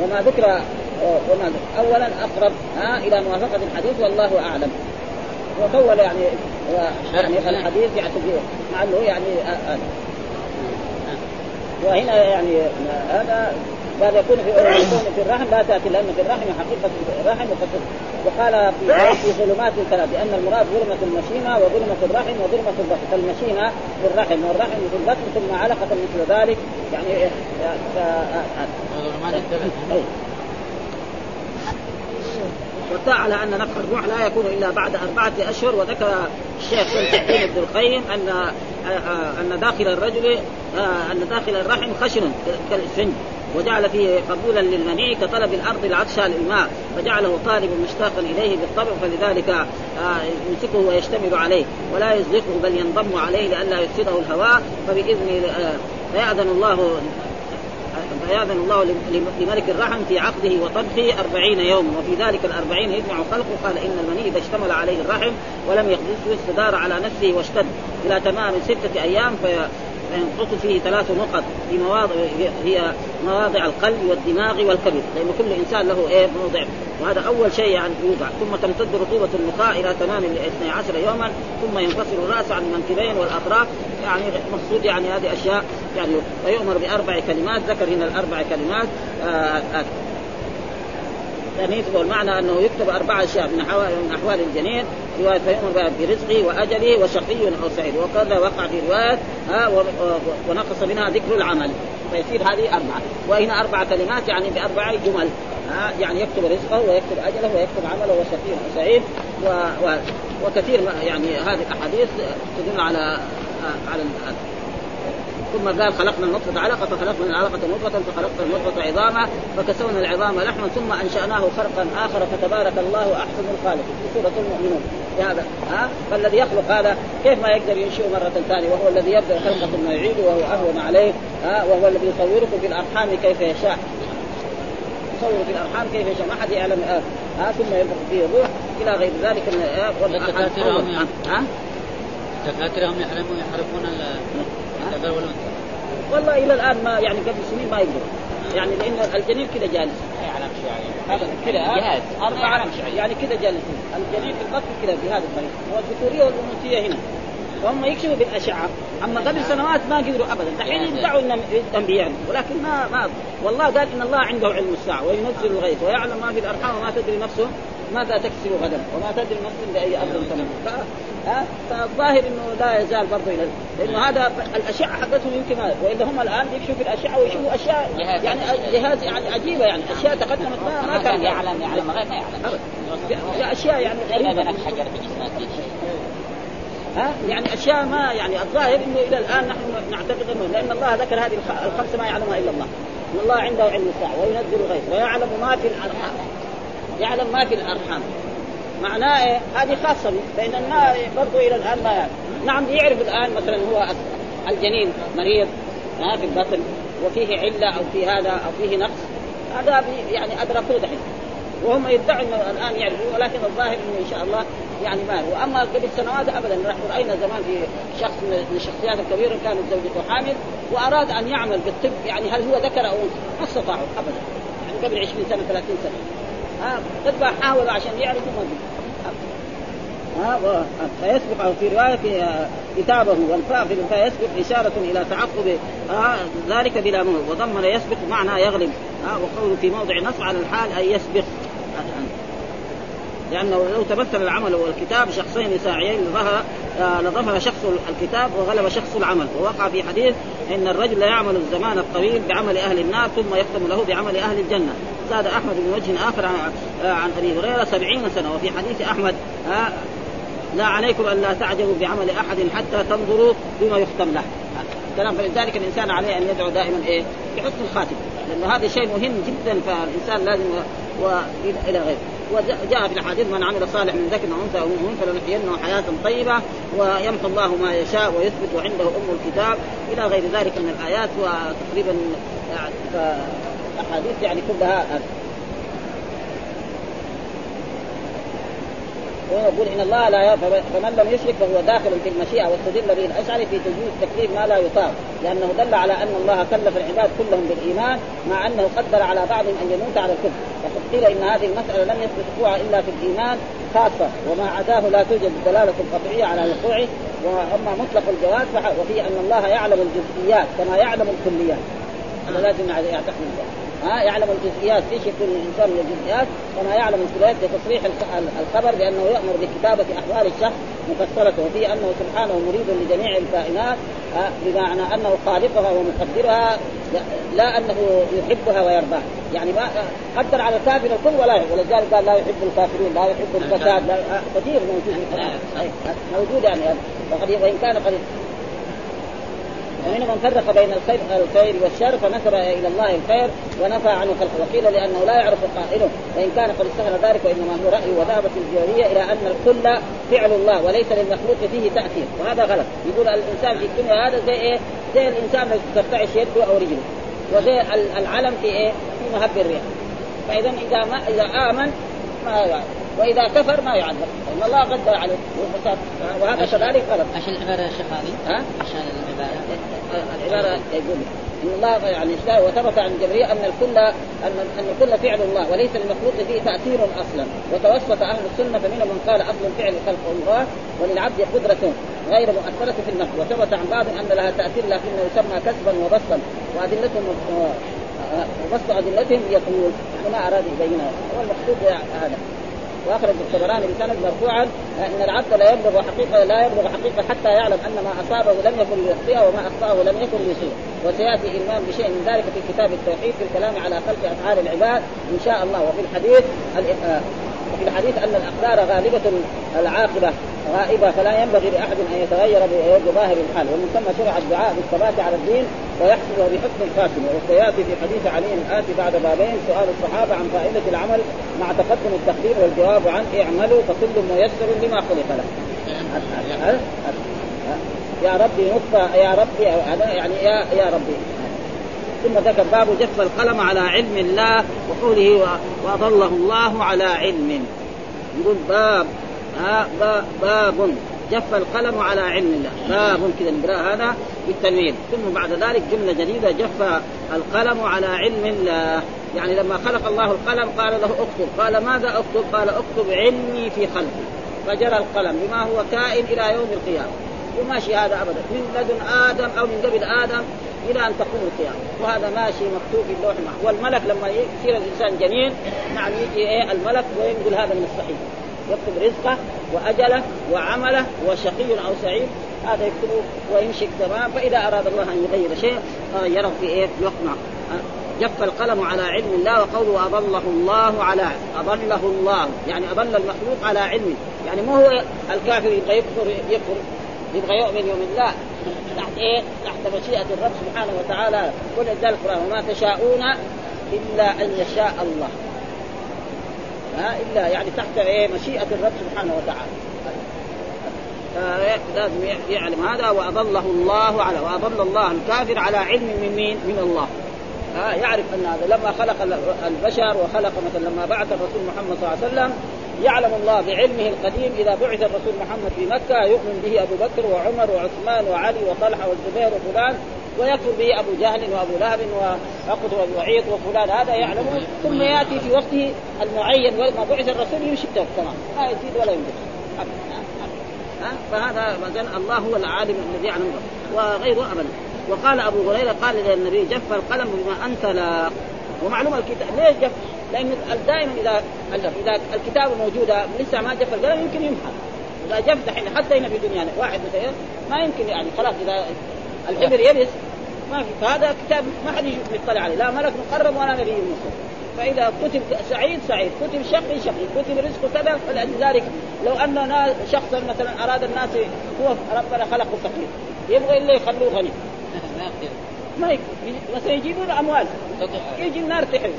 وما ذكر وما أولا أقرب ها إلى موافقة الحديث والله أعلم. وطول يعني يعني الحديث يعني مع إنه يعني آه آه. وهنا يعني هذا قال يكون في يكون في الرحم لا تأتي لأن في الرحم حقيقة الرحم وقال في في ظلمات ثلاث لأن المراد ظلمة المشيمة وظلمة الرحم وظلمة البطن فالمشيمة في الرحم والرحم في البطن ثم علقة مثل ذلك يعني ظلمات الثلاث والدعاء على أن نفخ الروح. لا يكون إلا بعد أربعة أشهر. وذكر الشيخ سمح الدين ابن القيم ان أن داخل الرجل أن داخل الرحم خشن كالاسفنج وجعل فيه قبولا للمني كطلب الأرض العطش للماء. فجعله طالب مشتاقا إليه بالطبع فلذلك يمسكه ويشتمل عليه. ولا يزلقه بل ينضم عليه لئلا يفسده الهواء فبإذن فيأذن الله فيأذن الله لملك الرحم في عقده وطبخه أربعين يوما وفي ذلك الأربعين يجمع خلقه. قال إن المني إذا اشتمل عليه الرحم ولم يخبزه استدار على نفسه واشتد. إلى تمام ستة أيام في فينقص فيه ثلاث نقط في مواضع هي مواضع القلب والدماغ والكبد. لأن كل إنسان له إيه؟ موضع. وهذا أول شيء يعني يوضع. ثم تمتد رطوبة النخاع إلى تمام الاثني عشر يوما. ثم ينفصل الرأس عن المنكبين والأطراف. يعني مقصود يعني هذه أشياء. يعني ويؤمر بأربع كلمات. ذكر هنا الأربع كلمات. آه آه تأنيث والمعنى أنه يكتب أربع أشياء من أحوال من أحوال الجنين رواية فيؤمر برزقه وأجله وشقي أو سعيد. وكذا وقع في رواية ونقص منها ذكر العمل. فيصير هذه أربعة. وهنا أربع كلمات يعني بأربع جمل يعني يكتب رزقه ويكتب أجله ويكتب عمله وشقي أو سعيد. وكثير يعني هذه الأحاديث تدل على على ثم قال خلقنا النطفة علقة فخلقنا العلقة مضغة فخلقنا المضغة عظاما فكسونا العظام لحما ثم أنشأناه خلقا آخر فتبارك الله أحسن الخالق. في سورة المؤمنون. هذا ها؟ فالذي يخلق هذا كيف ما يقدر ينشئه مرة ثانية؟ وهو الذي يبدأ خلقة ثم يعيده وهو أهون عليه ها؟ وهو الذي يصوركم في الأرحام كيف يشاء. يصور في الأرحام كيف يشاء. ما حد يعلم ها؟ ثم ينفخ فيه الروح إلى غير ذلك من ها؟ دكاترهم يحرمون يحرمون الذكر والله إلى الآن ما يعني قبل سنين ما يقدروا يعني لأن الجنين كذا جالس. يعني كذا جهاز. أربع يعني كذا جالسين الجنين في البطن كذا في هذا الطريق. والذكوريه والأنوثية هنا. فهم يكشفوا بالأشعة. أما قبل سنوات ما قدروا ابدا. دحين يدعوا إنهم أنبياء. ولكن ما ما والله قال إن الله عنده علم الساعة وينزل الغيث ويعلم ما في الأرحام وما تدري نفسه ماذا تكسب غدا وما تدري نفس بأي أرض تموت ها؟ فالظاهر إنه لا يزال برضه إلى لأنه هذا الأشعة حقتهم يمكن ما واذا هم الآن يكشفوا في الأشعة ويشوفوا أشياء يعني جهاز يعني عجيبة يعني. أشياء تقدمت ما, ما كان يعلم يعلم غير ما يعلم. أشياء يعني غريبة. حجر في جسمه ها؟ يعني أشياء ما يعني الظاهر إنه إلى الآن نحن نعتقد إنه لأن الله ذكر هذه الخمسه ما يعلمها إلا الله. إن الله عنده علم الساعة وينزل الغيث ويعلم ما في الأرحام. يعلم ما في الأرحام. معناه إيه؟ هذه خاصة فان الناس برضه إلى الآن ما يعرف نعم يعرف الآن مثلا هو الجنين مريض ها في البطن وفيه علة أو في هذا أو فيه نقص. هذا يعني أدركوه دحين. وهم يدعوا انه الآن يعرفوا ولكن الظاهر إنه إن شاء الله يعني ما واما قبل سنوات ابدا. رأينا زمان في شخص من الشخصيات الكبيرة كانت زوجته حامل وأراد أن يعمل بالطب. يعني هل هو ذكر أو ما استطاعوا ابدا. يعني قبل 20 سنة 30 سنة. ها قد حاولوا عشان يعرفوا ما ها فيسبق في رواية كتابه. والفاء في الفاء يسبق إشارة إلى تعقب ذلك بلا موت وضمن يسبق معنى يغلب. وقوله في موضع نصب على الحال أي يسبق. لأنه لو تمثل العمل والكتاب شخصين ساعيين لظهر آه، لظهر شخص الكتاب وغلب شخص العمل. ووقع في حديث إن الرجل لا يعمل الزمان الطويل بعمل أهل النار ثم يختم له بعمل أهل الجنة. زاد أحمد من وجه آخر عن, آه، أبي هريرة سبعين سنة. وفي حديث أحمد آه، لا عليكم أن لا تعجبوا بعمل أحد حتى تنظروا بما يختم له. كلام فلذلك الإنسان عليه أن يدعو دائما إيه؟ بحسن الخاتمه لأنه هذا شيء مهم جدا فالإنسان لازم والى غيره. وجاء في الحديث من عمل صالح من ذكر أو أنثى أو مؤمن فلنحيينه حياة طيبة ويمحو الله ما يشاء ويثبت وعنده أم الكتاب. إلى غير ذلك من الآيات وتقريبا يعني احاديث يعني كلها ويقول إن الله لا فمن لم يشرك فهو داخل في المشيئة واستدل به الأشعري في تجويز تكليف ما لا يطاق لأنه دل على أن الله كلف العباد كلهم بالإيمان مع أنه قدر على بعضهم أن يموت على الكفر. وقد قيل إن هذه المسألة لم يثبت وقوعها إلا في الإيمان خاصة وما عداه لا توجد دلالة قطعية على وقوعه. وأما مطلق الجواز وفي أن الله يعلم الجزئيات كما يعلم الكليات. هذا لازم يعتقد ها يعلم الجزئيات إيش يكون الإنسان من الجزئيات. كما يعلم الكليات بتصريح الخبر بأنه يأمر بكتابة أحوال الشخص مفسرته وفي أنه سبحانه مريد لجميع الكائنات بمعنى أنه خالقها ومقدرها لا أنه يحبها ويرضاها. يعني ما قدر على الكافر الكل ولا يحب ولذلك قال لا يحب الكافرين لا يحب الفساد لا كثير موجود. موجود يعني. وقد وإن كان قد ومنهم من فرق بين الخير الخير والشر فنسب إلى الله الخير ونفى عنه خلقه وقيل لأنه لا يعرف قائله وإن كان قد استغنى ذلك وانما هو رأي وذهبت الجوهريه إلى أن الكل فعل الله وليس للمخلوق فيه تأثير وهذا غلط يقول الإنسان في الدنيا هذا زي إيه؟ زي الإنسان لو ترتعش يده أو رجله وزي العلم في إيه؟ في مهب الرياح فإذا إذا ما إذا آمن ما وإذا كفر ما يعذب لأن الله قدر عليه وهذا كذلك غلط. عشان العبارة يا شيخ هذه؟ ها؟ عشان العبارة. العبارة يقول إن الله يعني وثبت عن جبريل أن الكل ان أن الكل فعل الله وليس للمخلوق فيه تأثير أصلا. وتوسط أهل السنة فمنهم من قال أصل الفعل خلق الله وللعبد قدره غير مؤثرة في النفس. وثبت عن بعض أن لها تأثير لكنه يسمى كسبا وبسطا. وأدلتهم وبسط أدلتهم يقول ما أراد يبينها. هو المقصود هذا وأخرج الطبراني بسند مرفوعا إن العبد لا يبلغ حقيقه لا يبلغ حقيقة حتى يعلم أن ما أصابه لم يكن ليخطئه وما أخطأه لم يكن ليصيبه. وسيأتي إلمام بشيء من ذلك في كتاب التوحيد في الكلام على خلق أفعال العباد إن شاء الله. وفي الحديث وفي الحديث أن الاقدار غالبة العاقبة غائبة فلا ينبغي لأحد أن يتغير بظاهر الحال. ومن ثم شرع الدعاء بالثبات على الدين ويحصل بحسن الخاتمه وسيأتي في حديث علي الآتي بعد بابين سؤال الصحابة عن فائدة العمل مع تقدم التقدير والجواب عن اعملوا فكل ميسر لما خلق له. *laughs* يا ربي نطفه يا ربي يعني يا يا ربي. ثم ذكر باب جف القلم على علم الله وقوله وأضله الله على علم. يقول باب ها باب جف القلم على علم الله. باب كذا نقرا هذا بالتنوين. ثم بعد ذلك جملة جديدة جف القلم على علم الله. يعني لما خلق الله القلم قال له اكتب. قال ماذا اكتب؟ قال اكتب علمي في خلقي. فجرى القلم بما هو كائن إلى يوم القيامة. وماشي هذا ابدا. من لدن آدم أو من قبل آدم إلى أن تقوم القيامة. وهذا ماشي مكتوب في اللوح المحفوظ. والملك لما يصير الإنسان جنين نعم يجي إيه الملك وينقل هذا الصحيح. يكتب رزقه وأجله وعمله وشقي أو سعيد هذا يكتبه ويمشي تمام. فإذا أراد الله أن يغير شيء يرى في إيه في وقت جف القلم على علم الله وقوله أضله الله على أضله الله. يعني أضل المخلوق على علمه. يعني ما هو الكافر يبغى يكفر يكفر يبغى يؤمن يوم الله تحت إيه؟ تحت مشيئة الرب سبحانه وتعالى. كل ذلك القرآن وما تشاءون إلا أن يشاء الله. ها؟ إلا يعني تحت إيه؟ مشيئة الرب سبحانه وتعالى. لازم يعلم هذا. وأضله الله على وأضل الله الكافر على علم من مين؟ من الله. ها؟ يعرف أن هذا لما خلق البشر وخلق مثلا لما بعث الرسول محمد صلى الله عليه وسلم يعلم الله بعلمه القديم إذا بعث الرسول محمد في مكة يؤمن به أبو بكر وعمر وعثمان وعلي وطلحة والزبير وفلان ويكفر به أبو جهل وأبو لهب وعقد وأبو وعيط وفلان. هذا يعلمه. ثم يأتي في وقته المعين ولما بعث الرسول يمشي تمام. لا يزيد ولا ينقص. فهذا مثلا الله هو العالم الذي يعلم وغيره أبدا. وقال أبو هريرة قال للنبي جف القلم بما أنت لا. ومعلومه الكتاب. ليش جف؟ لأن دائما إذا إذا الكتابه موجوده لسه ما جف القلم يمكن يمحى إذا جف دحين حتى هنا في دنيانا واحد مثلا ما يمكن يعني خلاص إذا الحبر يبس ما في. فهذا كتاب ما حد يطلع عليه لا ملك مقرب ولا نبي مرسل فإذا كتب سعيد سعيد. كتب شقي شقي. كتب رزق كذا فلذلك لو أن شخصا مثلا أراد الناس هو ربنا خلقه فقير. يبغى إلا يخلوه غني. *laughs* ما يقدر. مثلا يجيبون أموال. يجي النار تحرق.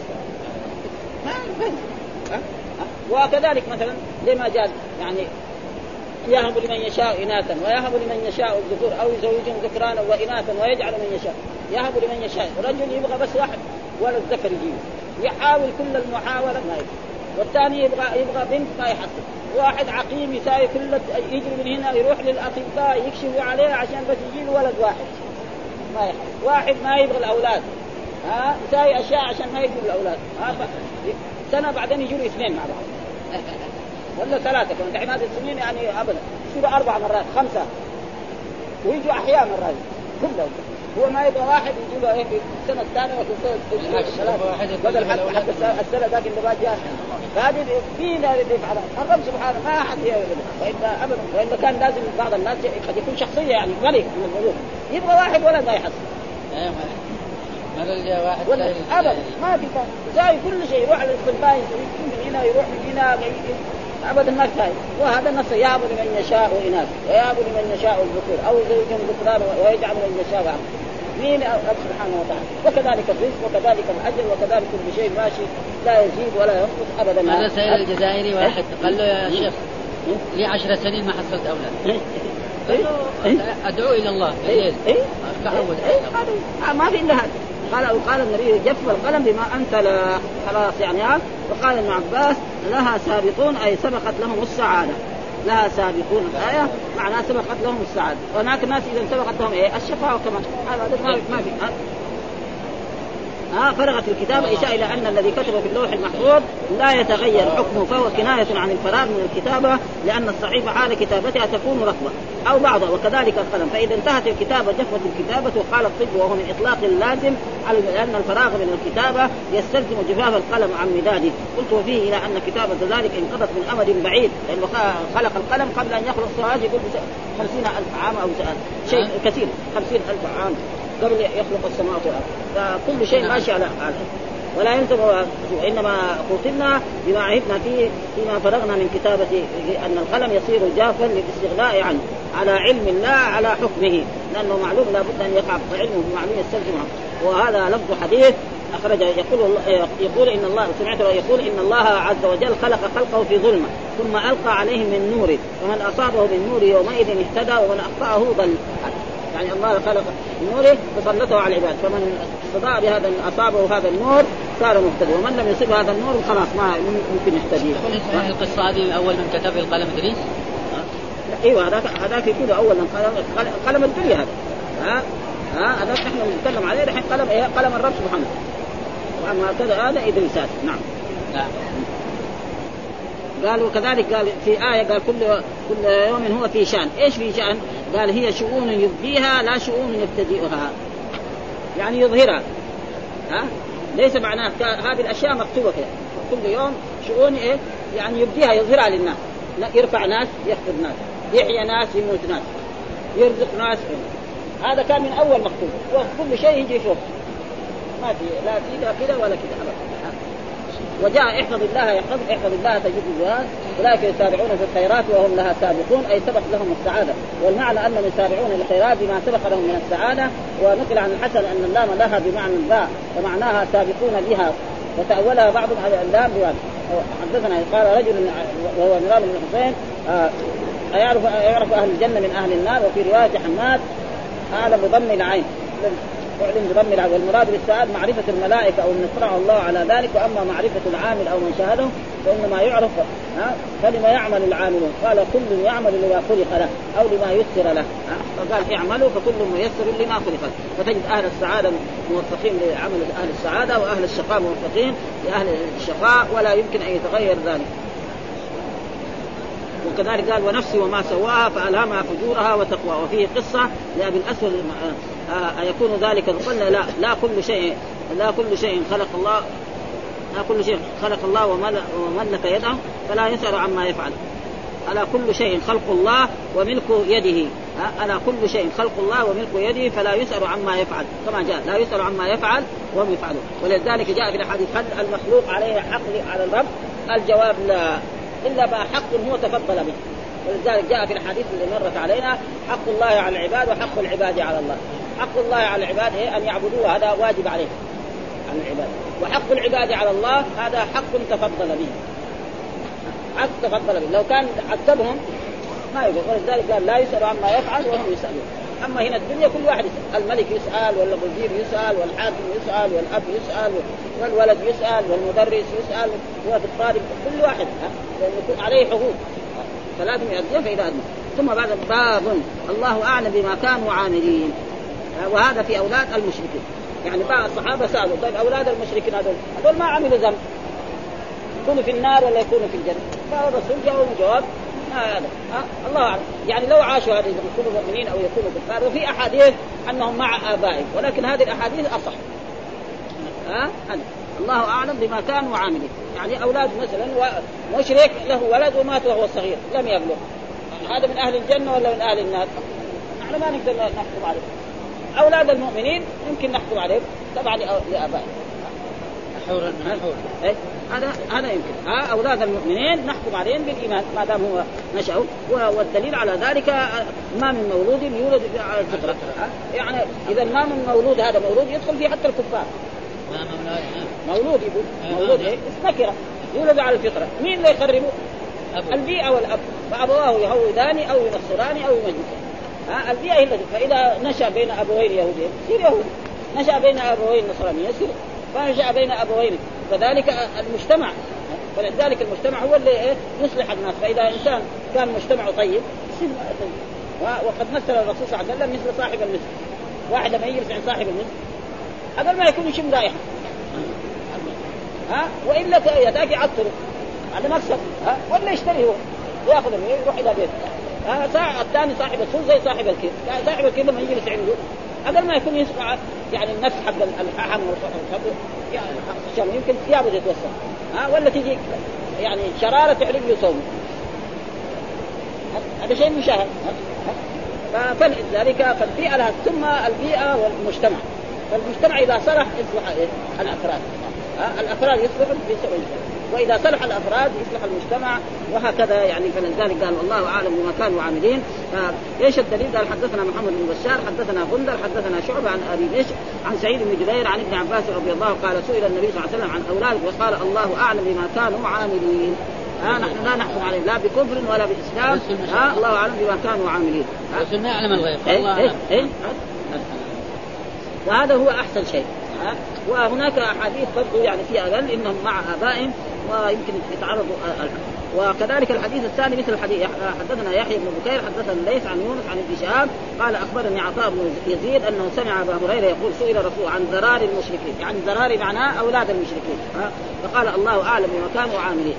ما وكذلك مثلا زي ما جاء يعني يهب لمن يشاء اناثا ويهب لمن يشاء الذكور أو يزوجهم ذكرانا واناثا ويجعل من يشاء يهب لمن يشاء رجل يبغى بس واحد ولد ذكر يجيبه يحاول كل المحاولة ما يبغى والثاني يبغى يبغى بنت ما يحصل واحد عقيم يساوي كل يجري من هنا يروح للأطباء يكشفوا عليه عشان بس يجيب ولد واحد ما يحصل واحد ما يبغى الأولاد ها؟ يساوي أشياء عشان ما يجيب الأولاد ها سنة بعدين يجوا اثنين مع بعض. ولا ثلاثة كمان. دحين هذه السنين يعني ابدا. يصيروا أربع مرات خمسة. ويجوا أحياء مرات. كلهم. هو ما يبغى واحد يجي له إيه في السنة الثانية وفي السنة الثالثه بدل حتى حتى السنة ذاك اللي ما جاء. فهذه في اللي يفعلها الرب سبحانه ما أحد والا ابدا. والا كان لازم بعض الناس قد يكون شخصية يعني ملك من الملوك يبغى واحد ولا ما يحصل. ولا ابدا. ما في يساوي كل شيء. يروح على الاستنباء من هنا يروح من هنا ابدا ما كفايه وهذا النص يهب لمن يشاء اناث ويهب لمن يشاء الذكور. أو زوج ذكران ويجعل من يشاء عبد مين الرب سبحانه وتعالى؟ وكذلك الرزق وكذلك الأجر وكذلك كل شيء ماشي. لا يزيد ولا ينقص ابدا. هذا سائل الجزائري واحد. قال له يا شيخ لي عشر سنين ما حصلت أولاد. أدعو إلى الله. الليل ما في إلا هذا. قال قال النبي جف القلم بما أنت لا خلاص يعني ها؟ وقال ابن عباس لها سابقون أي سبقت لهم السعادة. لها سابقون الآية معناها سبقت لهم السعادة. وهناك الناس إذا سبقت لهم إيه؟ الشفاعة كمان هذا ما في ها؟ فرغت الكتابة إشارة إلى أن الذي كتب في اللوح المحفوظ لا يتغير حكمه فهو كناية عن الفراغ من الكتابة لأن الصحيفة حال كتابتها تكون رطبة أو بعضها. وكذلك القلم. فإذا انتهت الكتابة جفت الكتابة وقال الطب وهو من إطلاق اللازم على لأن الفراغ من الكتابة يستلزم جفاف القلم عن مداده. قلت وفيه إلى أن كتابة ذلك انقضت من أمد بعيد لأنه خلق القلم قبل أن يخلق السراج يقول خمسين ألف عام أو شيء كثير. خمسين ألف عام قبل يخلق السماوات والأرض. فكل شيء ماشي على هذا ولا يلزم وإنما قتلنا بما عهدنا فيه فيما فرغنا من كتابة أن القلم يصير جافا للاستغناء عنه على علم الله على حكمه لأنه معلوم لابد أن يقع علمه بمعلوم يستلزم وهذا لفظ حديث أخرج يقول يقول إن الله سمعت يقول إن الله عز وجل خلق خلقه في ظلمة ثم ألقى عليهم من نوره فمن أصابه من نور يومئذ اهتدى ومن أخطأه ضل. يعني الله خلق نوره فسلطه على العباد. فمن استضاء بهذا أصابه هذا النور صار مهتدي. ومن لم يصب هذا النور خلاص ما ممكن يهتدي. القصة هذه اول من كتب القلم إدريس؟ إيوه هذاك هذاك اول من قلم قلم الدنيا هذا. ها؟ ها؟ هذاك نحن نتكلم عليه الحين قلم إيه قلم الرب سبحانه. وأما كذا هذا ادريس نعم. نعم. قال وكذلك قال في آية قال كل كل يوم هو في شأن، إيش في شأن؟ قال هي شؤون يبديها لا شؤون يبتدئها. يعني يظهرها. ها؟ ليس معناه هذه الأشياء مكتوبة فيها، كل يوم شؤون إيه؟ يعني يبديها يظهرها للناس. لا يرفع ناس يخفض ناس، يحيى ناس يموت ناس، يرزق ناس هذا كان من أول مكتوب، وكل شيء يجي فوق. ما في لا كذا كذا ولا كذا. وجاء احفظ الله يحفظ احفظ الله تجد الجهاد أولئك يسارعون في الخيرات وهم لها سابقون. أي سبق لهم السعادة. والمعنى انهم يسارعون الخيرات بما سبق لهم من السعادة. ونقل عن الحسن أن اللام لها بمعنى الباء ومعناها سابقون بها. وتأولها بعضهم على اللام حدثنا قال رجل وهو مرام بن حسين آه يعرف يعرف أهل الجنة من أهل النار. وفي رواية حماد هذا بضم العين. اعلن بضم العين والمراد بالسعاد معرفة الملائكة أو من اطلع الله على ذلك وأما معرفة العامل أو من شاهده فإنما يعرف ها فلما يعمل العاملون؟ قال كل يعمل لما خلق له أو لما يسر له فقال اعملوا فكل ميسر لما خلق فتجد أهل السعادة موفقين لعمل أهل السعادة وأهل الشقاء موفقين لأهل الشقاء ولا يمكن أن يتغير ذلك. وكذلك قال ونفسي وما سواها فألهمها فجورها وتقوى. وفيه قصة لأبي الأسود أيكون ذلك؟ قلنا لا لا كل شيء لا كل شيء خلق الله لا كل شيء خلق الله وملك يده فلا يسأل عما يفعل. ألا كل شيء خلق الله وملك يده. ألا كل شيء خلق الله وملك يده فلا يسأل عما يفعل. كما جاء لا يسأل عما يفعل وهم يفعلون. ولذلك جاء في الحديث هل المخلوق عليه حق على الرب؟ الجواب لا. إلا ما حق هو تفضل به. ولذلك جاء في الحديث اللي مرت علينا حق الله على العباد وحق العباد على الله. حق الله على العباد أن يعبدوه هذا واجب عليه على العباد. وحق العباد على الله هذا حق تفضل به. حق تفضل به. لو كان عذبهم ما يقول. ولذلك قال لا يسأل عما يفعل وهم يسألون. أما هنا الدنيا كل واحد يسأل. الملك يسأل ولا الوزير يسأل والحاكم يسأل والأب يسأل والولد يسأل والمدرس يسأل والطالب كل واحد ها؟ عليه حقوق. فلازم يؤديها فإذا ثم بعد باب الله أعلم بما كانوا عاملين. وهذا في أولاد المشركين. يعني بعض الصحابة سألوا طيب أولاد المشركين هذول هذول ما عملوا ذنب. يكونوا في النار ولا يكونوا في الجنة؟ فالرسول جاوب جواب هذا آه الله أعلم. يعني لو عاشوا هذه يكونوا مؤمنين أو يكونوا كفار. وفي أحاديث أنهم مع آبائهم ولكن هذه الأحاديث أصح. ها؟ أه؟ الله أعلم بما كانوا عاملين. يعني أولاد مثلا مشرك له ولد ومات وهو صغير لم يبلغ. هذا من أهل الجنة ولا من أهل النار؟ نحن ما نقدر نحكم عليه. أولاد المؤمنين يمكن نحكم عليهم. طبعا لابائهم حورا إيه؟ هذا هذا يمكن. ها؟ أولاد المؤمنين نحكم عليهم بالإيمان. ما دام هو نشأوا. والدليل على ذلك ما من مولود يولد على الفطرة. يعني إذا ما من مولود هذا مولود يدخل فيه حتى الكفار. مولود يقول مولود إيه؟ نكره يولد على الفطرة. مين اللي يخربه؟ البيئة والأب. فأبواه يهودان أو ينصران أو يمجسان ها البيئه التي فإذا نشأ بين أبوين يهودين يصير يهودي. نشأ بين أبوين نصرانيين يصير. فنشأ بين أبوين. كذلك المجتمع. فلذلك المجتمع هو اللي إيه يصلح الناس. فإذا إنسان كان مجتمعه طيب يصير وقد مثل الرسول صلى الله عليه وسلم مثل صاحب المسك واحد لما يجلس عند صاحب المسك قبل ما يكون يشم رائحة. ها؟ والا ذاك يعطره على مكسب ها؟ ولا يشتري هو. يأخذ يروح إلى بيته. ساعة الثاني صاحب السوق زي صاحب الكير يعني صاحب الكير لما يجلس عنده قبل ما يكون يسمع يعني النفس حق اللحم يعني يمكن ثيابه تتوسع. ها ولا تجي يعني شرارة تحرق له هذا شيء مشاهد. فلذلك فالبيئة لها ثم البيئة والمجتمع. فالمجتمع إذا صلح يصلح الأفراد. الأفراد يصلحوا بسبب وإذا صلح الأفراد يصلح المجتمع وهكذا يعني فلذلك قال والله أعلم بما كانوا عاملين. إيش الدليل؟ قال حدثنا محمد بن بشار حدثنا غندر حدثنا شعبة عن أبي بشر عن سعيد بن جبير عن ابن عباس رضي الله قال سئل النبي صلى الله عليه وسلم عن اولاده وقال الله أعلم بما كانوا عاملين. ها نحن لا نحكم عليهم لا بكفر ولا بإسلام. ها الله أعلم بما كانوا عاملين. الرسول ما يعلم الغيب. إيه إيه إيه. وهذا هو أحسن شيء. وهناك أحاديث برضو يعني في أقل إنهم مع آبائهم ويمكن يتعرضوا وكذلك الحديث الثاني مثل الحديث حدثنا يحيى بن بكير حدثنا ليس عن يونس عن ابن شهاب قال أخبرني عطاء بن يزيد أنه سمع أبا هريرة يقول سئل رسول عن ذرار المشركين يعني ذرار معناه أولاد المشركين فقال الله أعلم بما كانوا عاملين.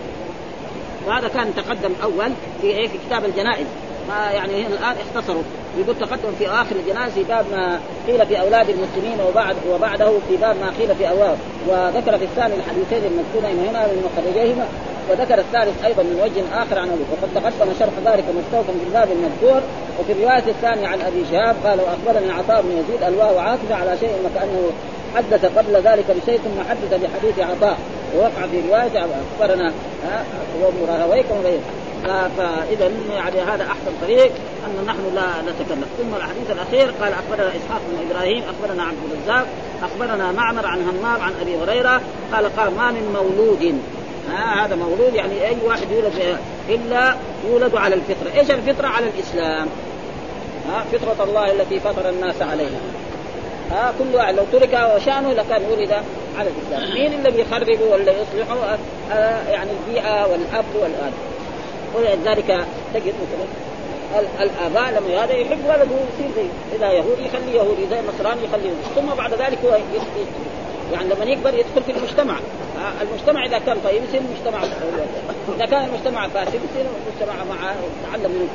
وهذا كان تقدم أول في إيه؟ في كتاب الجنائز. ما يعني هنا الآن اختصروا. يقول تقدم في آخر الجنائز في باب ما قيل في أولاد المسلمين وبعد وبعده في باب ما قيل في أولاد وذكر في الثاني الحديثين المذكورين هنا من مخرجيهما وذكر الثالث أيضا من وجه آخر عن ابي وقد تقدم شرح ذلك مستوفا في الباب المذكور. وفي الرواية الثانية عن أبي شهاب قال وأخبرني عطاء بن يزيد الواه عاطفة على شيء وكأنه حدث قبل ذلك بشيء ثم حدث بحديث عطاء. ووقع في رواية أخبرنا وابن وغيره فإذا يعني هذا أحسن طريق أن نحن لا نتكلم ثم الحديث الأخير قال أخبرنا إسحاق بن إبراهيم أخبرنا عبد الرزاق أخبرنا معمر عن همام عن أبي هريرة قال قال ما من مولود ها هذا مولود يعني أي واحد يولد إلا يولد على الفطرة، إيش الفطرة؟ على الإسلام. ها فطرة الله التي فطر الناس عليها. ها كل واحد لو ترك وشانه لكان ولد على الإسلام، مين الذي يخربه ولا يصلحه؟ آه يعني البيئة والأب والأب. ولذلك تجد مثلا. الآباء لما هذا يحب ولده يصير زي إذا يهودي يخليه يهودي إذا نصراني يخليه ثم بعد ذلك هو يعني لما يكبر يدخل في المجتمع. المجتمع إذا كان طيب يصير مجتمع إذا كان المجتمع فاسد يصير مجتمع مع يتعلم منه.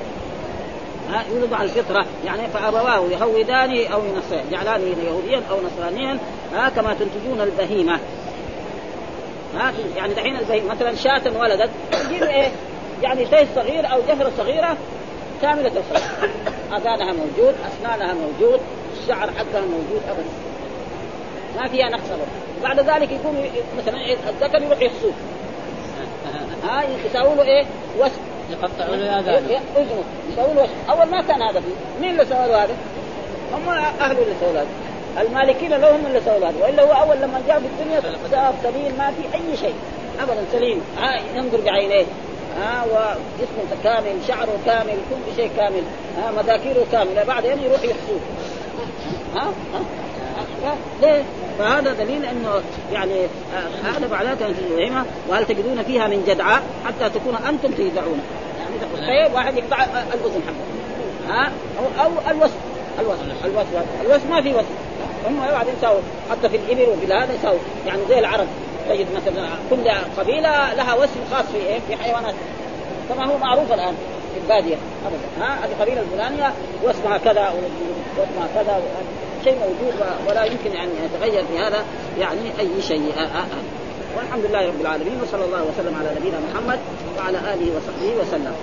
ها يولد على الفطرة. يعني فأبواه يهودانه أو ينصران جعلانه يهوديا أو نصرانيا. ها كما تنتجون البهيمة. ها يعني دحين البهيمة مثلا شاة ولدت تجيب إيه؟ يعني شيء صغير أو جفرة صغيرة كاملة الخلق. آذانها موجود أسنانها موجود الشعر حقها موجود ابدا. ما فيها نقص بعد ذلك يكون مثلا الذكر يروح يخصوه *laughs* ها يساووا له إيه؟ وسط يقطعوا له آذانه. اذنه يساووا له وسط أول ما كان هذا فيه مين اللي سوى له هذا؟ هم اهله اللي سووا هذا. المالكين لو هم اللي سووا هذا. وإلا هو أول لما جاء في الدنيا صار سليم ما في أي شيء. ابدا سليم. ينظر بعينيه. ها وجسمه كامل شعره كامل كل شيء كامل ها مذاكيره كاملة. بعدين يروح يحسوه ها ها ليه؟ فهذا دليل إنه يعني هذا بعدها كانت الوهمه وهل تجدون فيها من جدعاء حتى تكون أنتم تجدعون. يعني طيب واحد يقطع الاذن حقه. ها أو أو الوسط الوسط الوسط الوسط ما في وسط. هم بعدين يساووا حتى في الإبل وفي هذا يساووا يعني زي العرب. تجد مثلا كل قبيلة لها وسم خاص في إيه؟ في حيوانات كما هو معروف الآن في البادية. ابدا. ها؟ القبيله الفلانية واسمها كذا واسمها كذا شيء موجود ولا يمكن أن يتغير في هذا يعني أي شيء. آآ آآ. والحمد لله رب العالمين وصلى الله وسلم على نبينا محمد وعلى آله وصحبه وسلم.